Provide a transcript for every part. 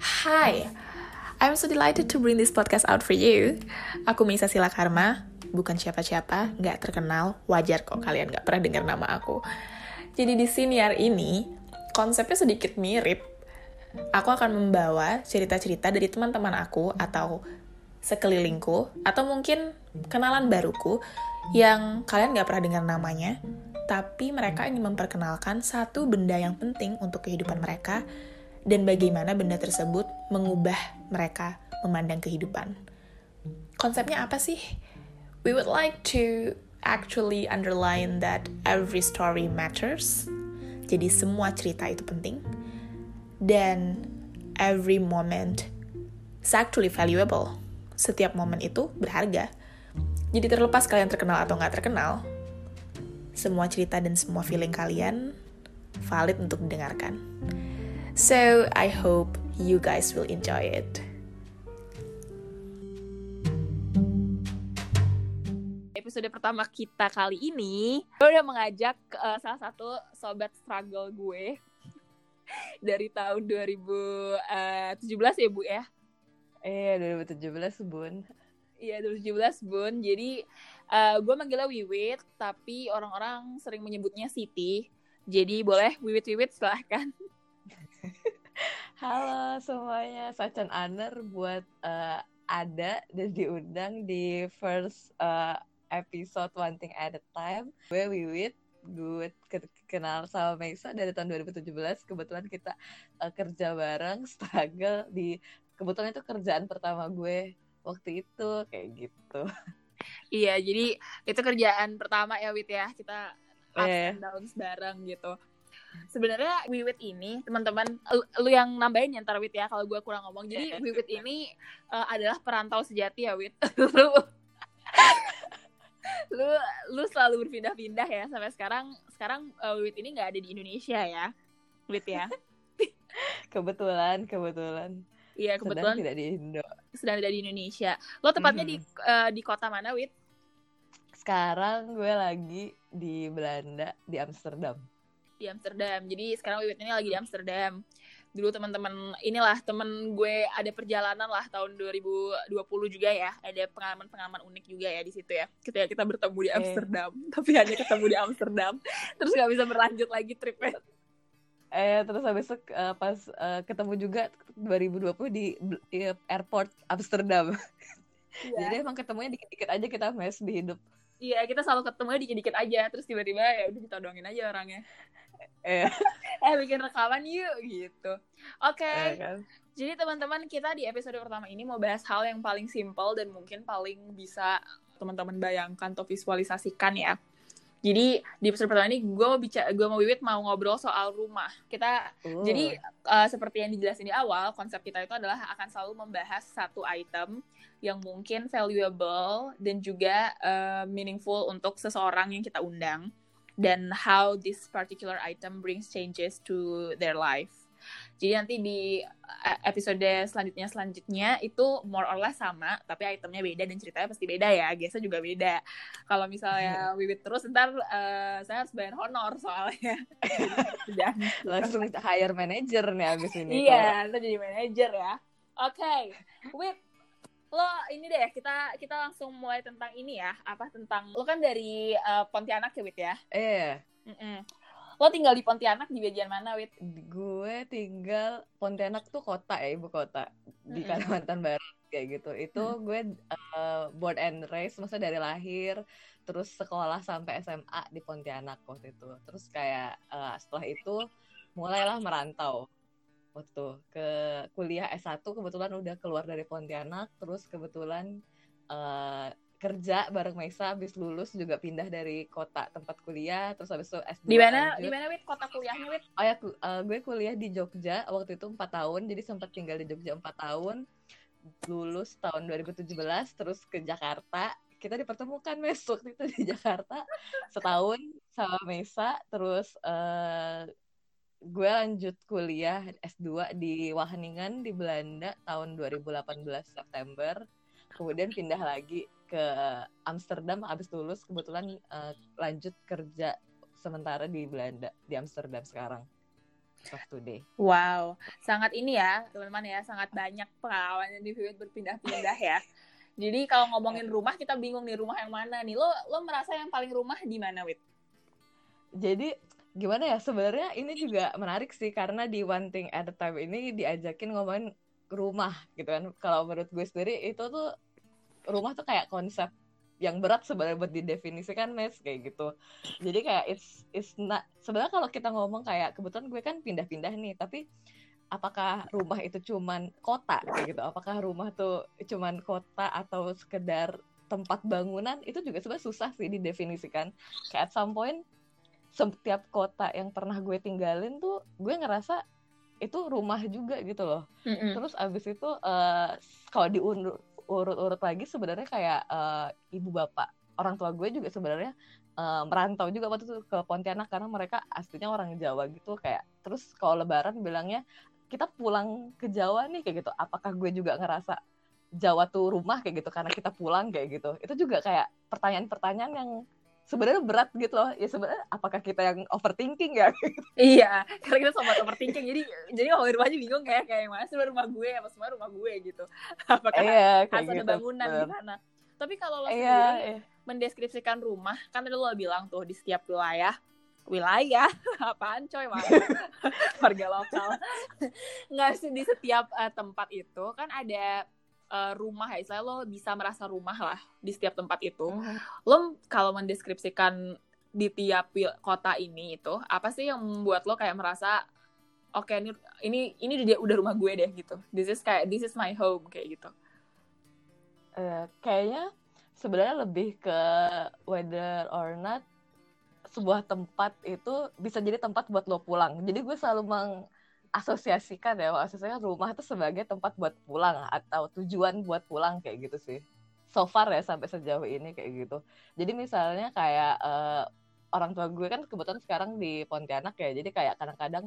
Hi, I'm so delighted to bring this podcast out for you. Aku Misa Sila Karma, bukan siapa-siapa, nggak terkenal, wajar kok kalian nggak pernah dengar nama aku. Jadi di sini hari ini, konsepnya sedikit mirip. Aku akan membawa cerita-cerita dari teman-teman aku atau sekelilingku, atau mungkin kenalan baruku yang kalian nggak pernah dengar namanya, tapi mereka ingin memperkenalkan satu benda yang penting untuk kehidupan mereka dan bagaimana benda tersebut mengubah mereka memandang kehidupan. Konsepnya apa sih? We would like to actually underline that every story matters. Jadi semua cerita itu penting. Dan every moment is actually valuable. Setiap momen itu berharga. Jadi terlepas kalian terkenal atau nggak terkenal, semua cerita dan semua feeling kalian valid untuk didengarkan. So I hope you guys will enjoy it. Episode pertama kita kali ini, gue udah mengajak uh, salah satu sobat struggle gue dari tahun 2017 ya Bu ya. Iya, 2017 Bun. Iya, 2017 Bun. Jadi uh, gue manggilnya Wiwit, tapi orang-orang sering menyebutnya Siti. Jadi boleh Wiwit-Wiwit silahkan. Halo semuanya, Sacan Aner buat uh, ada dan diundang di first uh, episode One Thing at a Time. Gue Wiwit, gue kenal sama Meisa dari tahun 2017. Kebetulan kita uh, kerja bareng, struggle di kebetulan itu kerjaan pertama gue waktu itu kayak gitu. Iya, jadi itu kerjaan pertama ya Wit ya. Kita ups eh. and downs bareng gitu sebenarnya Wiwit ini teman-teman lu yang nambahin ya ntar Wit ya kalau gue kurang ngomong. Jadi Wiwit ini uh, adalah perantau sejati ya Wit. Lu lu lu selalu berpindah-pindah ya sampai sekarang. Sekarang uh, Wiwit ini nggak ada di Indonesia ya Wit ya. Kebetulan kebetulan. Iya kebetulan sedang tidak di Indo. sedang tidak di Indonesia. Lo tepatnya mm -hmm. di uh, di kota mana Wit? Sekarang gue lagi di Belanda di Amsterdam di Amsterdam. Jadi sekarang Wiwit ini lagi di Amsterdam. Dulu teman-teman inilah temen gue ada perjalanan lah tahun 2020 juga ya. Ada pengalaman-pengalaman unik juga ya di situ ya. Ketika kita bertemu di Amsterdam, eh. tapi hanya ketemu di Amsterdam, terus nggak bisa berlanjut lagi tripnya. Eh terus habis itu uh, pas uh, ketemu juga 2020 di, di airport Amsterdam. Yeah. Jadi emang ketemunya dikit-dikit aja kita mes di hidup. Iya, kita selalu ketemu dikit-dikit aja, terus tiba-tiba ya udah kita dongin aja orangnya. Eh, eh bikin rekaman yuk gitu. Oke. Okay. Eh, kan? Jadi teman-teman kita di episode pertama ini mau bahas hal yang paling simple dan mungkin paling bisa teman-teman bayangkan atau visualisasikan ya. Jadi di episode pertama ini gue mau bicara, gue mau Wiwit mau ngobrol soal rumah. Kita uh. jadi uh, seperti yang dijelasin di awal, konsep kita itu adalah akan selalu membahas satu item yang mungkin valuable dan juga uh, meaningful untuk seseorang yang kita undang dan how this particular item brings changes to their life. Jadi nanti di eh, episode selanjutnya selanjutnya itu more or less sama, tapi itemnya beda dan ceritanya pasti beda ya. Biasa juga beda. Kalau misalnya Wiwit terus ntar uh, saya harus bayar honor soalnya. Langsung hire manager nih abis ini. Iya, kita jadi manager ya. Oke, okay. Lo ini deh kita kita langsung mulai tentang ini ya. Apa tentang lo kan dari uh, Pontianak ya Wit ya? Iya. Yeah. lo tinggal di Pontianak di bagian mana Wit? Gue tinggal Pontianak tuh kota ya ibu kota. Di mm-hmm. Kalimantan Barat kayak gitu. Itu mm. gue uh, born and raised maksudnya dari lahir terus sekolah sampai SMA di Pontianak waktu itu. Terus kayak uh, setelah itu mulailah merantau waktu ke kuliah S1 kebetulan udah keluar dari Pontianak terus kebetulan uh, kerja bareng Maisa habis lulus juga pindah dari kota tempat kuliah terus habis itu S2 di mana? di mana wit? Kota kuliahnya wit? Oh ya uh, gue kuliah di Jogja waktu itu empat tahun jadi sempat tinggal di Jogja empat tahun. Lulus tahun 2017 terus ke Jakarta. Kita dipertemukan mes waktu itu di Jakarta setahun sama Mesa terus uh, gue lanjut kuliah S2 di Wageningen di Belanda tahun 2018 September. Kemudian pindah lagi ke Amsterdam habis lulus kebetulan uh, lanjut kerja sementara di Belanda di Amsterdam sekarang. of today. Wow, sangat ini ya teman-teman ya, sangat banyak pengalaman di Vivid berpindah-pindah ya. Jadi kalau ngomongin rumah kita bingung nih rumah yang mana nih. Lo lo merasa yang paling rumah di mana, Wit? Jadi gimana ya sebenarnya ini juga menarik sih karena di One Thing at a Time ini diajakin ngomongin rumah gitu kan. Kalau menurut gue sendiri itu tuh rumah tuh kayak konsep yang berat sebenarnya buat didefinisikan mes kayak gitu. Jadi kayak it's it's not sebenarnya kalau kita ngomong kayak kebetulan gue kan pindah-pindah nih tapi apakah rumah itu cuman kota kayak gitu? Apakah rumah tuh cuman kota atau sekedar tempat bangunan? Itu juga sebenarnya susah sih didefinisikan. Kayak at some point setiap kota yang pernah gue tinggalin tuh gue ngerasa itu rumah juga gitu loh. Mm -hmm. terus abis itu uh, kalau diundur urut-urut lagi sebenarnya kayak uh, ibu bapak. Orang tua gue juga sebenarnya uh, merantau juga waktu itu ke Pontianak karena mereka aslinya orang Jawa gitu kayak terus kalau Lebaran bilangnya kita pulang ke Jawa nih kayak gitu. Apakah gue juga ngerasa Jawa tuh rumah kayak gitu karena kita pulang kayak gitu. Itu juga kayak pertanyaan-pertanyaan yang sebenarnya berat gitu loh. Ya sebenarnya apakah kita yang overthinking ya? Iya karena kita sobat overthinking jadi jadi ngomongin rumah aja bingung kayak kayak mana sih rumah gue apa semua rumah gue gitu. Apakah iya, harus gitu, ada bangunan di sana. Tapi kalau lo iya, sendiri iya. mendeskripsikan rumah kan tadi lo bilang tuh di setiap wilayah wilayah apaan coy warga lokal. Nggak sih di setiap uh, tempat itu kan ada uh, rumah ya, istilahnya lo bisa merasa rumah lah di setiap tempat itu. Mm. Lo kalau mendeskripsikan di tiap kota ini itu apa sih yang membuat lo kayak merasa oke okay, ini ini ini udah rumah gue deh gitu. This is kayak this is my home kayak gitu. Uh, kayaknya sebenarnya lebih ke whether or not sebuah tempat itu bisa jadi tempat buat lo pulang. Jadi gue selalu meng asosiasikan ya asosiasikan rumah itu sebagai tempat buat pulang atau tujuan buat pulang kayak gitu sih so far ya sampai sejauh ini kayak gitu jadi misalnya kayak uh, orang tua gue kan kebetulan sekarang di Pontianak ya jadi kayak kadang-kadang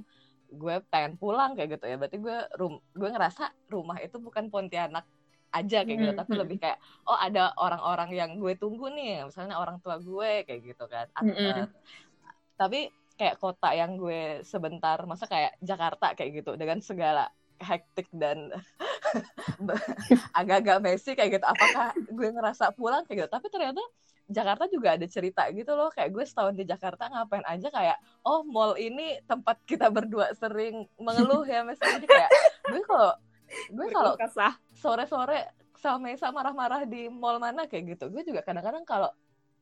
gue pengen pulang kayak gitu ya berarti gue rum gue ngerasa rumah itu bukan Pontianak aja kayak gitu hmm. tapi hmm. lebih kayak oh ada orang-orang yang gue tunggu nih misalnya orang tua gue kayak gitu kan hmm. uh, tapi kayak kota yang gue sebentar masa kayak Jakarta kayak gitu dengan segala hektik dan agak-agak messy kayak gitu. Apakah gue ngerasa pulang kayak gitu? Tapi ternyata Jakarta juga ada cerita gitu loh. Kayak gue setahun di Jakarta ngapain aja kayak oh mall ini tempat kita berdua sering mengeluh ya misalnya jadi kayak gue kalau gue kalau sore-sore sama Mesa marah-marah di mall mana kayak gitu. Gue juga kadang-kadang kalau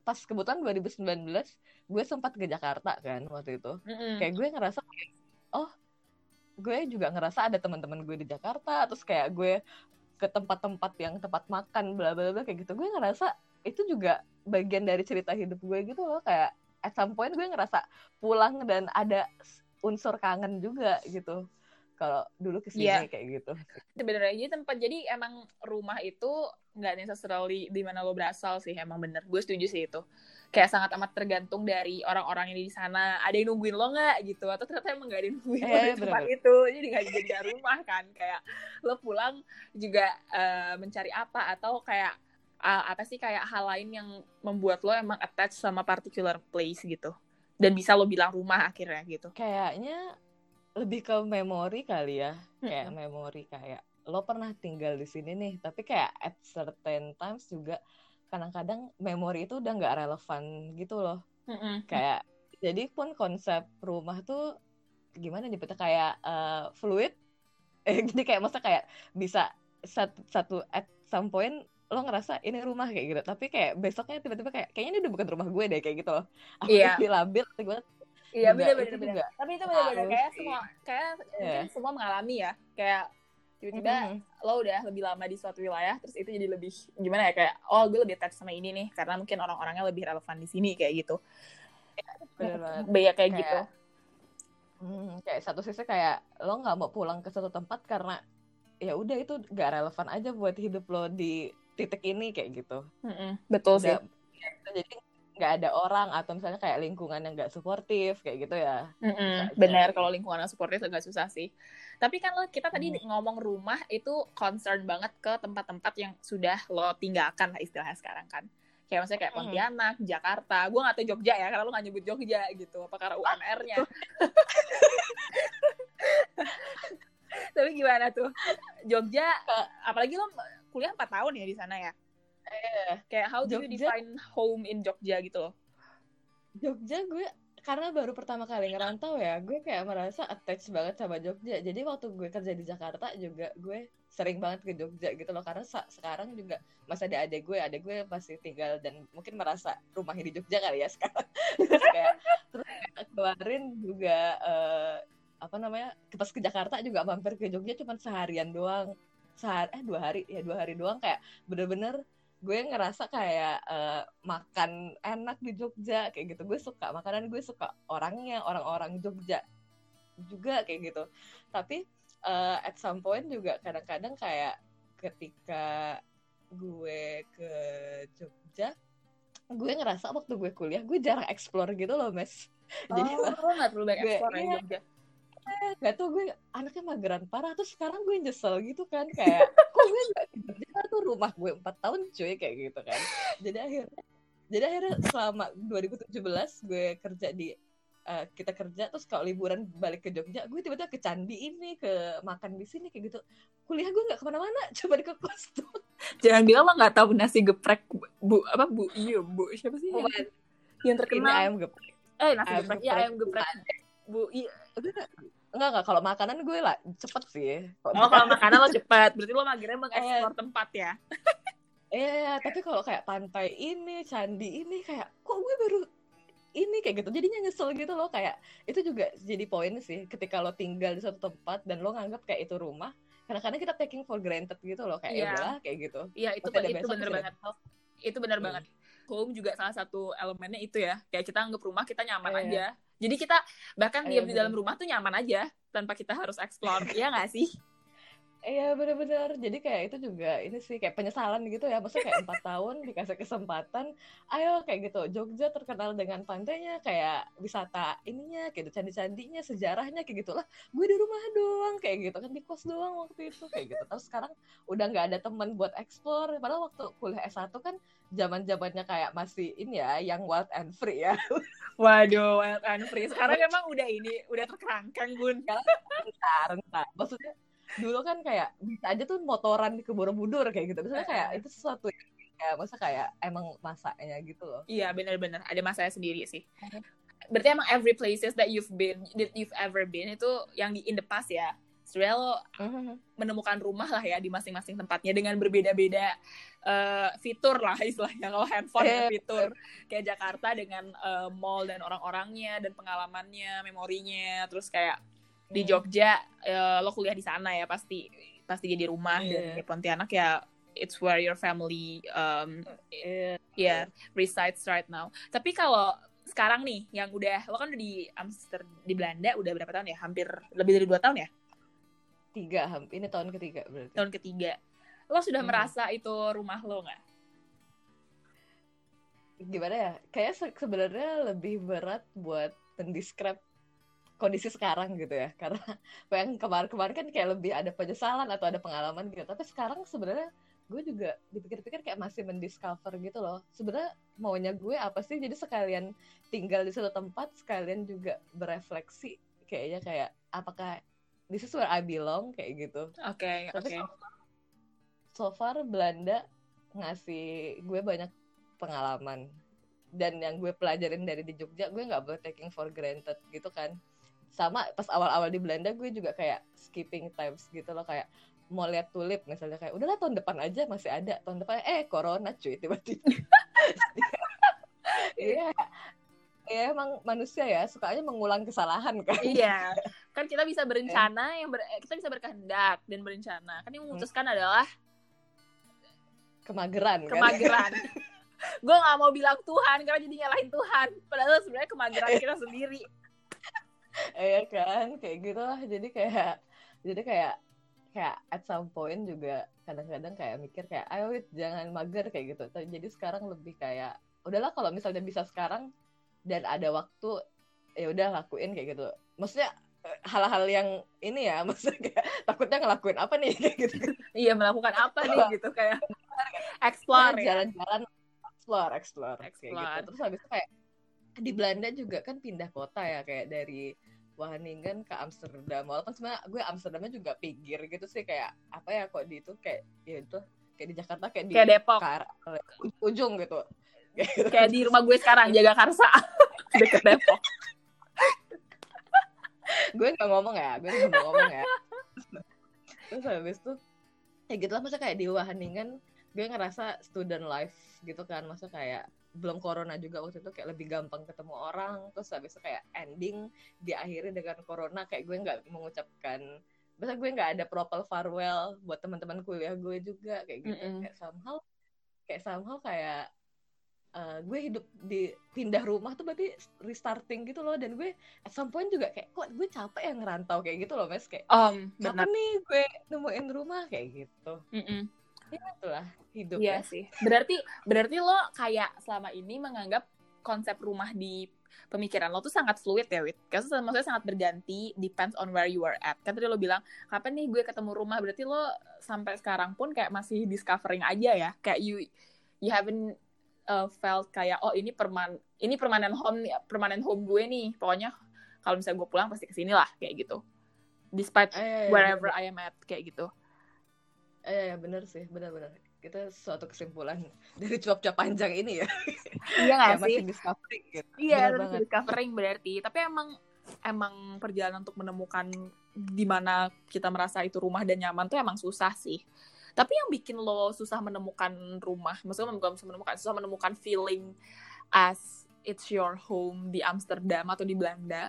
pas kebetulan 2019 gue sempat ke Jakarta kan waktu itu. Mm-hmm. kayak gue ngerasa oh gue juga ngerasa ada teman-teman gue di Jakarta terus kayak gue ke tempat-tempat yang tempat makan bla bla bla kayak gitu. Gue ngerasa itu juga bagian dari cerita hidup gue gitu loh. Kayak at some point gue ngerasa pulang dan ada unsur kangen juga gitu kalau dulu ke sini yeah. kayak gitu. Sebenarnya jadi tempat jadi emang rumah itu nggak necessarily di mana lo berasal sih emang bener. Gue setuju sih itu. Kayak sangat amat tergantung dari orang-orang yang di sana. Ada yang nungguin lo nggak gitu atau ternyata emang nggak ada yang nungguin eh, lo di tempat itu. Jadi nggak jadi rumah kan. Kayak lo pulang juga uh, mencari apa atau kayak uh, apa sih kayak hal lain yang membuat lo emang attach sama particular place gitu. Dan bisa lo bilang rumah akhirnya gitu. Kayaknya lebih ke memori kali ya kayak mm -hmm. memori kayak lo pernah tinggal di sini nih tapi kayak at certain times juga kadang-kadang memori itu udah nggak relevan gitu loh mm -hmm. kayak jadi pun konsep rumah tuh gimana nih kayak uh, fluid eh, jadi kayak masa kayak bisa satu, satu at some point lo ngerasa ini rumah kayak gitu tapi kayak besoknya tiba-tiba kayak kayaknya ini udah bukan rumah gue deh kayak gitu loh aku yeah. labil gue Iya benar-benar benar. Tapi itu benar-benar kayak semua kayak yeah. mungkin semua mengalami ya. Kayak tiba-tiba mm -hmm. lo udah lebih lama di suatu wilayah terus itu jadi lebih gimana ya kayak oh gue lebih attach sama ini nih karena mungkin orang-orangnya lebih relevan di sini kayak gitu. Benar kayak, kayak gitu. Hmm, kayak satu sisi kayak lo nggak mau pulang ke satu tempat karena ya udah itu gak relevan aja buat hidup lo di titik ini kayak gitu. Mm -hmm. Betul sih. Jadi nggak ada orang atau misalnya kayak lingkungan yang nggak suportif kayak gitu ya mm -hmm. benar kalau lingkungan yang suportif agak susah sih tapi kan lo kita tadi mm. ngomong rumah itu concern banget ke tempat-tempat yang sudah lo tinggalkan lah istilahnya sekarang kan kayak misalnya kayak Pontianak, mm. Jakarta, gue nggak tahu Jogja ya karena lo nggak nyebut Jogja gitu, apa karena UMR-nya? gimana tuh Jogja apalagi lo kuliah 4 tahun ya di sana ya Eh, kayak how do you define home in Jogja gitu loh Jogja gue karena baru pertama kali ngerantau ya, gue kayak merasa attached banget sama Jogja. Jadi waktu gue kerja di Jakarta juga gue sering banget ke Jogja gitu loh. Karena sekarang juga masih ada adek gue, adek gue masih tinggal dan mungkin merasa rumahnya di Jogja kali ya sekarang. terus kayak terus kayak kemarin juga eh, apa namanya pas ke Jakarta juga mampir ke Jogja cuma seharian doang. Sehari, eh dua hari ya dua hari doang kayak bener-bener gue ngerasa kayak eh, makan enak di Jogja kayak gitu. Gue suka makanan gue suka orangnya orang-orang Jogja juga kayak gitu. Tapi eh, at some point juga kadang-kadang kayak ketika gue ke Jogja gue ngerasa waktu gue kuliah gue jarang explore gitu loh mes jadi oh lo nggak perlu banyak gue- ekspor ya iya. Jogja gak tau gue anaknya mageran parah. Terus sekarang gue nyesel gitu kan kayak kok gue gak tuh? Rumah gue empat tahun cuy kayak gitu kan. Jadi akhirnya jadi akhirnya selama 2017 gue kerja di eh, kita kerja terus kalau liburan balik ke Jogja gue tiba-tiba ke candi ini ke makan di sini kayak gitu. Kuliah gue nggak ke mana-mana coba di ke kos tuh. Jangan bilang lo nggak tahu nasi geprek bu apa bu iya bu siapa sih yang, yang ini terkenal ayam geprek. Eh nasi ayam geprek ya geprek. ayam geprek. bu iya enggak enggak kalau makanan gue lah cepet sih oh kalau makanan lo cepet berarti lo magernya mengeksplor tempat ya Iya, tapi kalau kayak pantai ini, candi ini kayak kok gue baru ini kayak gitu. Jadinya nyesel gitu loh kayak itu juga jadi poin sih ketika lo tinggal di suatu tempat dan lo nganggap kayak itu rumah. Kadang-kadang kita taking for granted gitu loh kayak Iya. ya udahlah kayak gitu. iya itu ada itu bener masih ada banget besok. itu bener Hmm. banget home juga salah satu elemennya itu ya kayak kita anggap rumah kita nyaman Iya. aja jadi kita bahkan diam di dalam rumah tuh nyaman aja tanpa kita harus explore. Iya nggak sih Iya bener-bener. Jadi kayak itu juga ini sih kayak penyesalan gitu ya. Maksudnya kayak empat tahun dikasih kesempatan. Ayo kayak gitu. Jogja terkenal dengan pantainya kayak wisata ininya, kayak gitu, candi-candinya, sejarahnya kayak gitulah. Gue di rumah doang kayak gitu kan di kos doang waktu itu kayak gitu. Terus sekarang udah nggak ada teman buat explore. Padahal waktu kuliah S1 kan zaman-zamannya kayak masih ini ya, yang wild and free ya. waduh wild and free sekarang emang udah ini udah terkerangkang bun Bentar, bentar. Maksudnya dulu kan kayak bisa aja tuh motoran di Borobudur kayak gitu. Misalnya kayak itu sesuatu yang ya masa kayak emang masanya gitu loh. iya bener-bener ada masanya sendiri sih. Berarti emang every places that you've been that you've ever been itu yang di in the past ya. Sebenarnya lo menemukan rumah lah ya di masing-masing tempatnya dengan berbeda-beda eh, fitur lah istilahnya. Kalau handphone ada fitur. kayak Jakarta dengan eh, mall dan orang-orangnya dan pengalamannya memorinya. Terus kayak di Jogja eh, lo kuliah di sana ya pasti pasti jadi rumah dan Iya. di Pontianak ya it's where your family um, Iya. ya resides right now tapi kalau sekarang nih yang udah lo kan udah di Amsterdam di Belanda udah berapa tahun ya hampir lebih dari dua tahun ya tiga ham- ini tahun ketiga berarti. tahun ketiga lo sudah Hmm. merasa itu rumah lo nggak Gimana ya? Kayak se- sebenarnya lebih berat buat mendescribe kondisi sekarang gitu ya. Karena yang kemarin-kemarin kan kayak lebih ada penyesalan atau ada pengalaman gitu. Tapi sekarang sebenarnya gue juga dipikir-pikir kayak masih mendiscover gitu loh. Sebenarnya maunya gue apa sih? Jadi sekalian tinggal di satu tempat, sekalian juga berefleksi kayaknya kayak apakah this is where I belong kayak gitu. oke Tapi oke so, so far Belanda ngasih gue banyak pengalaman dan yang gue pelajarin dari di Jogja gue nggak boleh taking for granted gitu kan sama pas awal-awal di Belanda gue juga kayak skipping times gitu loh kayak mau lihat tulip misalnya kayak udahlah tahun depan aja masih ada. Tahun depan eh corona cuy tiba-tiba. Iya. Ya emang manusia ya sukanya mengulang kesalahan kan. Iya. Kan kita bisa berencana yang ber- eh, kita bisa berkehendak dan berencana. Kan yang memutuskan adalah kemageran kan. Kemageran. Gue nggak mau bilang Tuhan karena jadi nyalahin Tuhan. Padahal sebenarnya kemageran kita sendiri Iya kan, kayak gitu lah. Jadi kayak, jadi kayak, kayak at some point juga kadang-kadang kayak mikir kayak, ayo jangan mager kayak gitu. Jadi sekarang lebih kayak, udahlah kalau misalnya bisa sekarang dan ada waktu, ya udah lakuin kayak gitu. Maksudnya eh, hal-hal yang ini ya, maksudnya kayak takutnya ngelakuin apa nih kayak gitu. iya melakukan apa nih gitu kayak explore ya jalan-jalan, explore, explore, kayak gitu. Explore. Terus habis itu kayak di Belanda juga kan pindah kota ya kayak dari Wageningen ke Amsterdam. Walaupun sebenarnya gue Amsterdamnya juga pinggir gitu sih kayak apa ya kok di itu kayak ya itu kayak di Jakarta kayak di Kayak Depok. Kar- ujung gitu. Kayak di rumah gue sekarang jaga Karsa. Deket Depok. gue nggak ngomong ya gue nggak ngomong ya. Terus habis itu ya gitu lah masa kayak di Wageningen gue ngerasa student life gitu kan. Masa kayak belum corona juga waktu itu kayak lebih gampang ketemu orang terus habis itu kayak ending diakhiri dengan corona kayak gue nggak mengucapkan masa gue nggak ada proper farewell buat teman-teman kuliah gue juga kayak gitu Mm-mm. kayak somehow kayak somehow kayak eh, gue hidup di pindah rumah tuh berarti restarting gitu loh dan gue at some point juga kayak kok gue capek yang ngerantau kayak gitu loh mas kayak Om, kapan nih gue nemuin rumah kayak gitu Mm-mm. Ya itulah hidup Iya ya sih. Berarti berarti lo kayak selama ini menganggap konsep rumah di pemikiran lo tuh sangat fluid ya, Wit. Karena maksudnya sangat berganti, depends on where you are at. Kan tadi lo bilang, kapan nih gue ketemu rumah? Berarti lo sampai sekarang pun kayak masih discovering aja ya. Kayak you you haven't uh, felt kayak oh ini perman ini permanent home nih, permanent home gue nih. Pokoknya kalau misalnya gue pulang pasti ke sini lah kayak gitu. Despite Eh, wherever I am at kayak gitu. Eh bener sih bener-bener kita suatu kesimpulan dari cuap-cuap panjang ini ya Iya gak sih? masih discovering gitu Iya, terus banget. discovering berarti. Tapi emang emang perjalanan untuk menemukan di mana kita merasa itu rumah dan nyaman tuh emang susah sih. Tapi yang bikin lo susah menemukan rumah, maksudnya bukan susah menemukan, susah menemukan feeling as it's your home di Amsterdam atau di Belanda,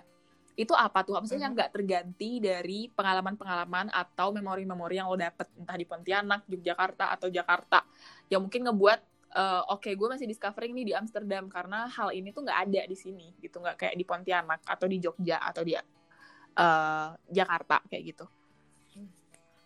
itu apa tuh? Maksudnya Mhm. nggak terganti dari pengalaman-pengalaman atau memori-memori yang lo dapet entah di Pontianak, Yogyakarta atau Jakarta, yang mungkin ngebuat eh, oke gue masih discovering nih di Amsterdam karena hal ini tuh nggak ada di sini gitu nggak kayak di Pontianak atau di Jogja atau di eh, Jakarta kayak gitu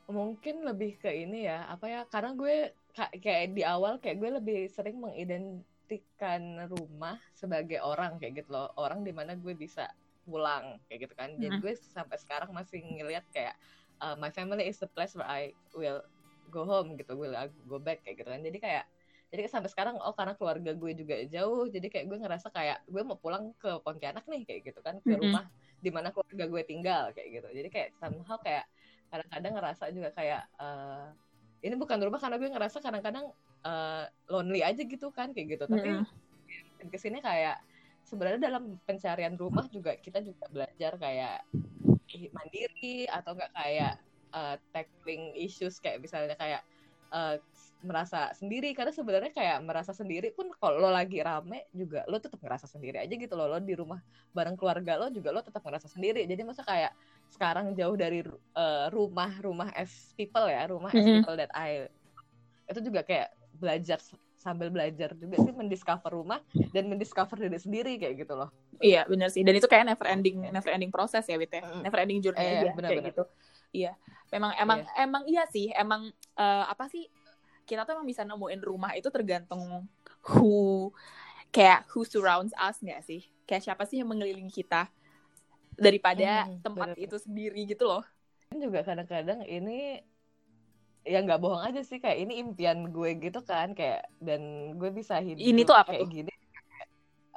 mungkin lebih ke ini ya apa ya karena gue ka- kayak di awal kayak gue lebih sering mengidentikan rumah sebagai orang kayak gitu loh orang di mana gue bisa pulang kayak gitu kan. Jadi gue sampai sekarang masih ngelihat kayak uh, my family is the place where I will go home gitu will I go back kayak gitu kan. Jadi kayak jadi sampai sekarang oh karena keluarga gue juga jauh jadi kayak gue ngerasa kayak gue mau pulang ke Pontianak nih kayak gitu kan. Ke Mhm. rumah di mana keluarga gue tinggal kayak gitu. Jadi kayak somehow kayak kadang-kadang ngerasa juga kayak eh, ini bukan rumah karena gue ngerasa kadang-kadang eh, lonely aja gitu kan kayak gitu. Tapi Mm-mm. ke sini kayak sebenarnya dalam pencarian rumah juga kita juga belajar kayak mandiri atau enggak kayak eh, tackling issues kayak misalnya kayak eh, merasa sendiri. Karena sebenarnya kayak merasa sendiri pun kalau lo lagi rame juga lo tetap ngerasa sendiri aja gitu loh. Lo di rumah bareng keluarga lo juga lo tetap ngerasa sendiri. Jadi masa kayak sekarang jauh dari eh, rumah rumah as people ya rumah as Mhm. people that I itu juga kayak belajar sambil belajar juga sih mendiscover rumah dan mendiscover diri sendiri kayak gitu loh. Iya benar sih. Dan itu kayak never ending never ending proses ya Wit ya? Never ending journey Eh, aja benar, kayak benar. gitu. Iya. Memang emang emang iya sih. Emang eh, apa sih kita tuh emang bisa nemuin rumah itu tergantung who kayak who surrounds us nggak sih? Kayak siapa sih yang mengelilingi kita daripada Hmm, tempat benar. itu sendiri gitu loh. Dan juga kadang-kadang ini ya nggak bohong aja sih kayak ini impian gue gitu kan kayak dan gue bisa hidup Ini tuh apa kayak tuh? gini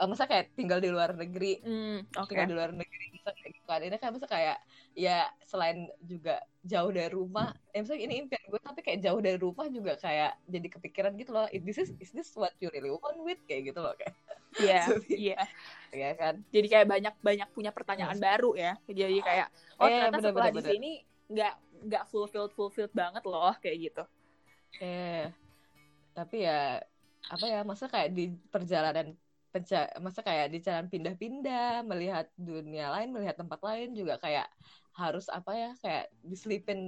Eh, masa kayak tinggal di luar negeri Hmm, oke. tinggal di luar negeri bisa kayak gitu kan. Ini kan masa kayak ya selain juga jauh dari rumah ya misalnya ini impian gue tapi kayak jauh dari rumah juga kayak jadi kepikiran gitu loh is this is, is this what you really want with? kayak gitu loh kayak. Iya iya. ya kan? Jadi kayak banyak banyak punya pertanyaan baru ya jadi kayak oh Eh, ternyata bener, setelah bener, di sini nggak nggak fulfilled fulfilled banget loh kayak gitu. Eh, tapi ya apa ya masa kayak di perjalanan penca masa kayak di jalan pindah-pindah melihat dunia lain melihat tempat lain juga kayak harus apa ya kayak diselipin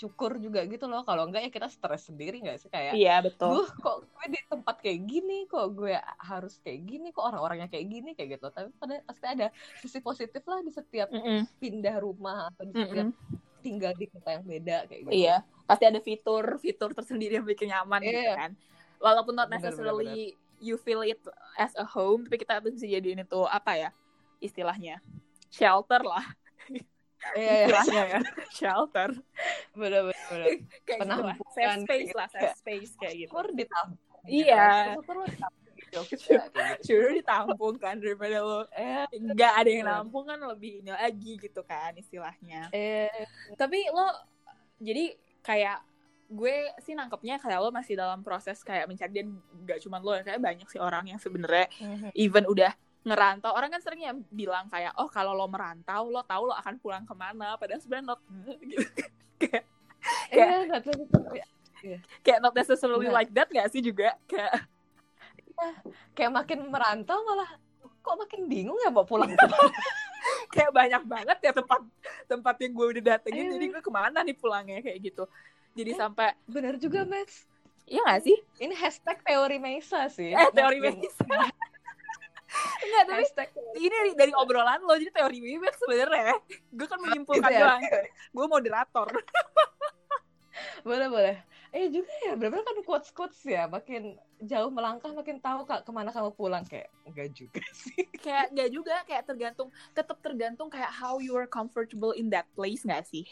syukur juga gitu loh. Kalau enggak ya kita stres sendiri nggak sih? Kayak iya betul. Duh, kok gue di tempat kayak gini, kok gue harus kayak gini, kok orang-orangnya kayak gini, kayak gitu. Tapi pada pasti ada sisi positif lah di setiap Mm-mm, pindah rumah atau di setiap mm-mm. Tinggal di kota yang beda kayak gitu. Iya, pasti ada fitur fitur tersendiri yang bikin nyaman gitu Iya. kan. Walaupun not Bener, necessarily you feel it as a home, tapi kita bisa jadiin itu apa ya istilahnya shelter lah Iya, iya. istilahnya ya shelter bener bener bener. kayak gitu lah safe space gitu. lah safe space kayak gitu. Syukur ditampung. Iya. Syukur ditampung. Jogja Suruh ditampung kan daripada lo. Eh nggak ada yang nampung kan lebih ini lagi gitu kan istilahnya. eh Tapi lo jadi kayak gue sih nangkepnya kayak lo masih dalam proses kayak mencari dan nggak cuma lo kayak banyak sih orang yang sebenarnya even udah ngerantau. Orang kan seringnya bilang kayak oh kalau lo merantau lo tahu lo akan pulang ke mana. Padahal sebenarnya not gitu. Kayak nggak tahu kayak not necessarily Nggak. like that gak sih juga? Kayak kayak makin merantau malah kok makin bingung ya mau pulang kayak banyak banget ya tempat tempat yang gue udah datengin Iya. jadi gue ke mana nih pulangnya kayak gitu. Jadi Eh. sampai bener juga Mas. Iya gak sih? Ini hashtag teori Mesa sih. Eh teori medis enggak tapi hashtag ini dari, dari obrolan lo jadi teori Wiwet sebenarnya. Gue kan menyimpulkan Gitu ya. doang gue moderator. Boleh boleh eh juga ya bener kan quotes quotes ya makin jauh melangkah makin tahu kak ke mana kamu pulang kayak enggak juga sih. Kayak gak juga kayak tergantung tetap tergantung kayak how you are comfortable in that place gak sih?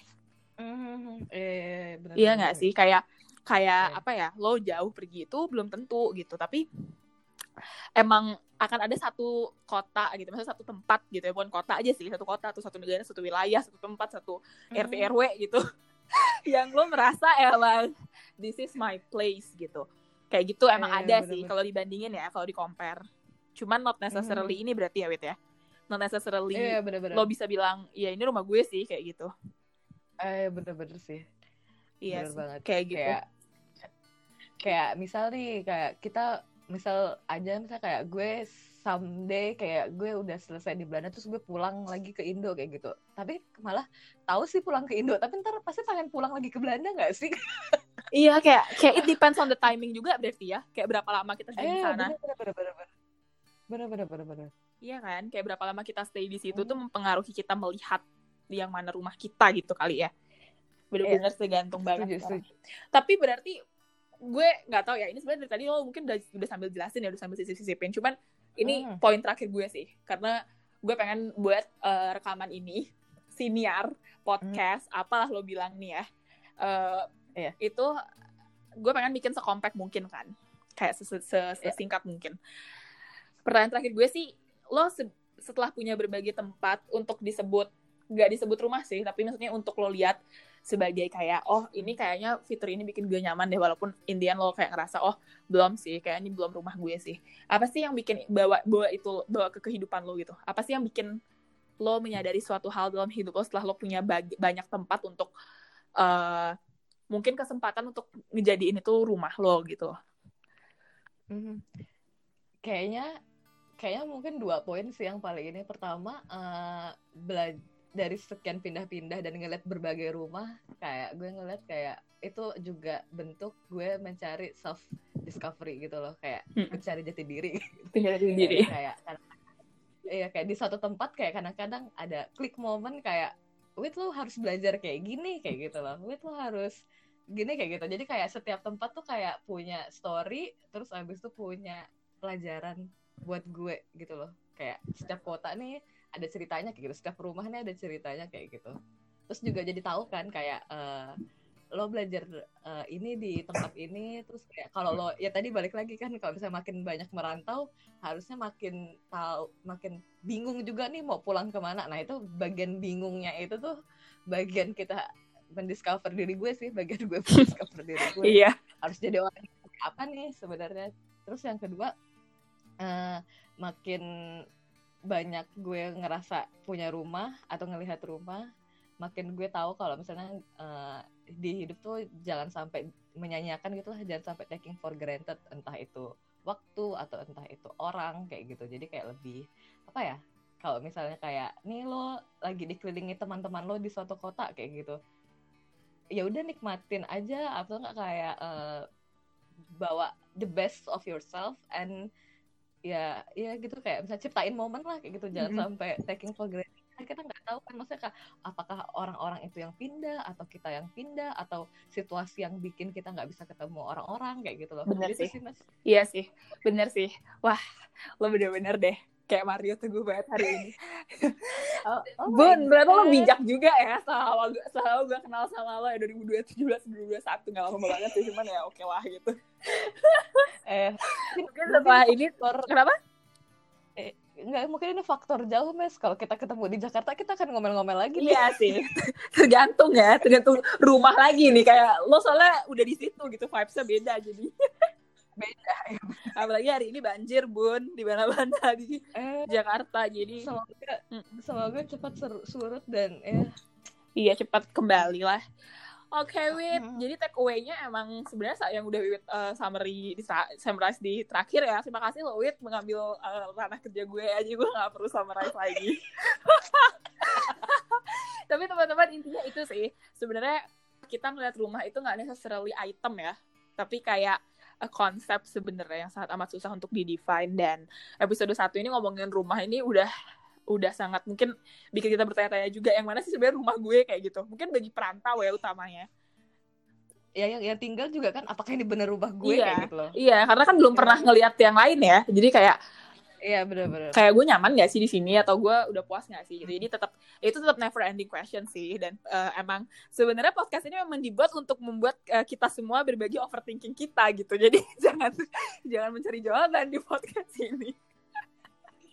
Eh bener iya gak sih? Kayak kayak Iya. apa ya lo jauh pergi itu belum tentu gitu tapi emang akan ada satu kota gitu maksudnya satu tempat gitu ya bukan kota aja sih satu kota atau satu negara satu wilayah satu tempat satu RT RW gitu yang lo merasa emang this is my place gitu. Kayak gitu emang Iya, ada bener-bener. sih kalau dibandingin ya kalau di compare cuman not necessarily ini berarti ya Wit ya. Not necessarily iya bener-bener lo bisa bilang ya ini rumah gue sih kayak gitu. Eh bener-bener sih. Iya Bener sih, banget. kayak gitu. Kayak kayak misal nih kayak kita misal aja misal kayak gue someday kayak gue udah selesai di Belanda terus gue pulang lagi ke Indo kayak gitu. Tapi malah tahu sih pulang ke Indo tapi ntar pasti pengen pulang lagi ke Belanda nggak sih? Iya kayak kayak it depends on the timing juga berarti ya. Kayak berapa lama kita stay di eh sana. bener bener bener bener. Bener bener bener bener. Iya kan? Kayak berapa lama kita stay di situ Hmm. tuh mempengaruhi kita melihat yang mana rumah kita gitu kali ya. Bener-bener tergantung banget setuju setuju. Tapi berarti gue nggak tahu ya ini sebenarnya dari tadi lo mungkin udah udah sambil jelasin ya udah sambil sisip-sisipin. Cuman ini Hmm. poin terakhir gue sih karena gue pengen buat eh, rekaman ini siniar podcast apalah lo bilang nih ya Eh, Iya. itu gue pengen bikin sekompak mungkin kan kayak ses- sesingkat mungkin pertanyaan terakhir gue sih lo se- setelah punya berbagai tempat untuk disebut nggak disebut rumah sih tapi maksudnya untuk lo lihat sebagai kayak oh ini kayaknya fitur ini bikin gue nyaman deh walaupun Indian lo kayak ngerasa oh belum sih kayak ini belum rumah gue sih apa sih yang bikin bawa bawa itu bawa ke kehidupan lo gitu apa sih yang bikin lo menyadari suatu hal dalam hidup lo setelah lo punya banyak tempat untuk eh mungkin kesempatan untuk ngejadiin itu rumah lo gitu Mhm. Kayaknya kayaknya mungkin dua poin sih yang paling ini. Pertama, eh bela- dari sekian pindah-pindah dan ngeliat berbagai rumah, kayak gue ngeliat kayak itu juga bentuk gue mencari self discovery gitu loh, kayak Hmm. mencari jati diri. tinggal di sendiri Kayak- kadang- iya kayak di suatu tempat kayak kadang-kadang ada klik moment kayak wait lo harus belajar kayak gini kayak gitu loh wait lo harus gini kayak gitu jadi kayak setiap tempat tuh kayak punya story terus abis itu punya pelajaran buat gue gitu loh kayak setiap kota nih ada ceritanya kayak gitu. Setiap rumah nih ada ceritanya kayak gitu. Terus juga jadi tahu kan kayak eh, lo belajar eh, ini di tempat ini terus kayak kalau lo ya tadi balik lagi kan kalau misalnya makin banyak merantau harusnya makin tahu makin bingung juga nih mau pulang ke mana. Nah itu bagian bingungnya itu tuh bagian kita mendiscover diri gue sih bagian gue mendiscover diri gue. Iya. Harus jadi orang apa nih sebenarnya. Terus yang kedua eh, makin banyak gue ngerasa punya rumah atau ngelihat rumah makin gue tahu kalau misalnya eh, di hidup tuh jangan sampai menyanyiakan gitu lah jangan sampai taking for granted entah itu waktu atau entah itu orang kayak gitu. Jadi kayak lebih apa ya kalau misalnya kayak nih lo lagi dikelilingi teman-teman lo di suatu kota kayak gitu. Ya udah nikmatin aja atau nggak kayak eh, bawa the best of yourself and ya ya gitu kayak bisa ciptain momen lah kayak gitu jangan Mhm. sampai taking for granted Kan kita nggak tahu kan maksudnya Kak, apakah orang-orang itu yang pindah atau kita yang pindah atau situasi yang bikin kita nggak bisa ketemu orang-orang kayak gitu loh Bener Gitu sih. mas Iya sih, bener sih. Wah, lo bener-bener deh. Kayak Mario Teguh banget hari ini. Oh, oh Bun, ternyata lo bijak juga ya selama gue, selama gue kenal sama lo ya 2017, 2021 gak lama banget sih cuman ya oke lah gitu. Eh, Mungkin setelah ini faktor kenapa? eh, enggak mungkin ini faktor jauh mes kalau kita ketemu di Jakarta kita akan ngomel-ngomel lagi nih. Iya sih, tergantung ya, tergantung rumah lagi nih kayak lo soalnya udah di situ gitu vibesnya beda jadi. Beda ya. Apalagi hari ini banjir bun di mana-mana di Eh, Jakarta jadi semoga Mm. semoga cepat sur- surut dan ya iya cepat kembali lah. Oke, Wit. Hmm. Jadi take away-nya emang sebenarnya yang udah Wit uh, summary di summarize di terakhir ya. Terima kasih lo Wit mengambil uh, ranah kerja gue aja gue nggak perlu summarize lagi. Tapi teman-teman intinya itu sih. Sebenarnya kita ngeliat rumah itu nggak necessarily item ya, tapi kayak a konsep sebenarnya yang sangat amat susah untuk di-define dan episode satu ini ngomongin rumah ini udah udah sangat mungkin bikin kita bertanya-tanya juga yang mana sih sebenarnya rumah gue kayak gitu mungkin bagi perantau ya utamanya ya yang yang tinggal juga kan apakah ini bener rumah gue Iya. kayak gitu loh. iya karena kan belum pernah ngelihat yang lain ya jadi kayak Iya bener-bener. kayak gue nyaman gak sih di sini? Atau gue udah puas gak sih? Gitu. jadi tetap itu tetap never ending question sih. Dan eh, emang sebenarnya podcast ini memang dibuat untuk membuat eh, kita semua berbagi overthinking kita gitu. Jadi jangan jangan mencari jawaban di podcast ini.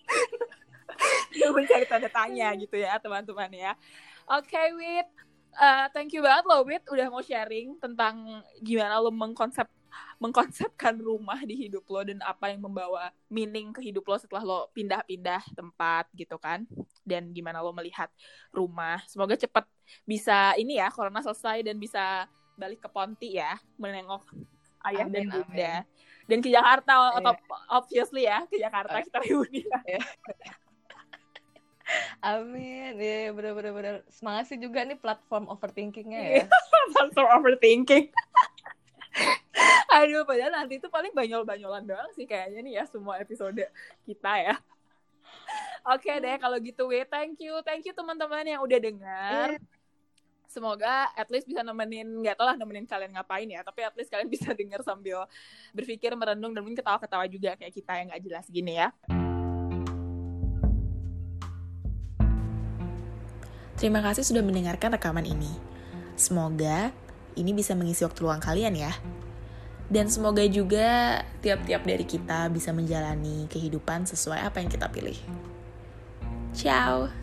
Jangan mencari tanda tanya gitu ya teman-teman ya. Oke Wit. Eh, thank you banget loh Wit udah mau sharing tentang gimana lo mengkonsep mengkonsepkan rumah di hidup lo dan apa yang membawa meaning ke hidup lo setelah lo pindah-pindah tempat gitu kan dan gimana lo melihat rumah semoga cepat bisa ini ya corona selesai dan bisa balik ke Ponti ya menengok ayah dan Amin, bunda dan ke Jakarta Iya. atau obviously ya ke Jakarta kita reuni lah Amin. Iya bener-bener bener. Semangat sih juga nih platform overthinkingnya ya. langsung overthinking aduh padahal nanti itu paling banyol-banyolan doang sih kayaknya nih ya semua episode kita ya oke deh kalau gitu we thank you thank you teman-teman yang udah dengar Iya. semoga at least bisa nemenin nggak tau lah nemenin kalian ngapain ya tapi at least kalian bisa denger sambil berpikir merenung dan mungkin ketawa-ketawa juga kayak kita yang nggak jelas gini ya Terima kasih sudah mendengarkan rekaman ini. Semoga ini bisa mengisi waktu luang kalian ya. Dan semoga juga tiap-tiap dari kita bisa menjalani kehidupan sesuai apa yang kita pilih. Ciao.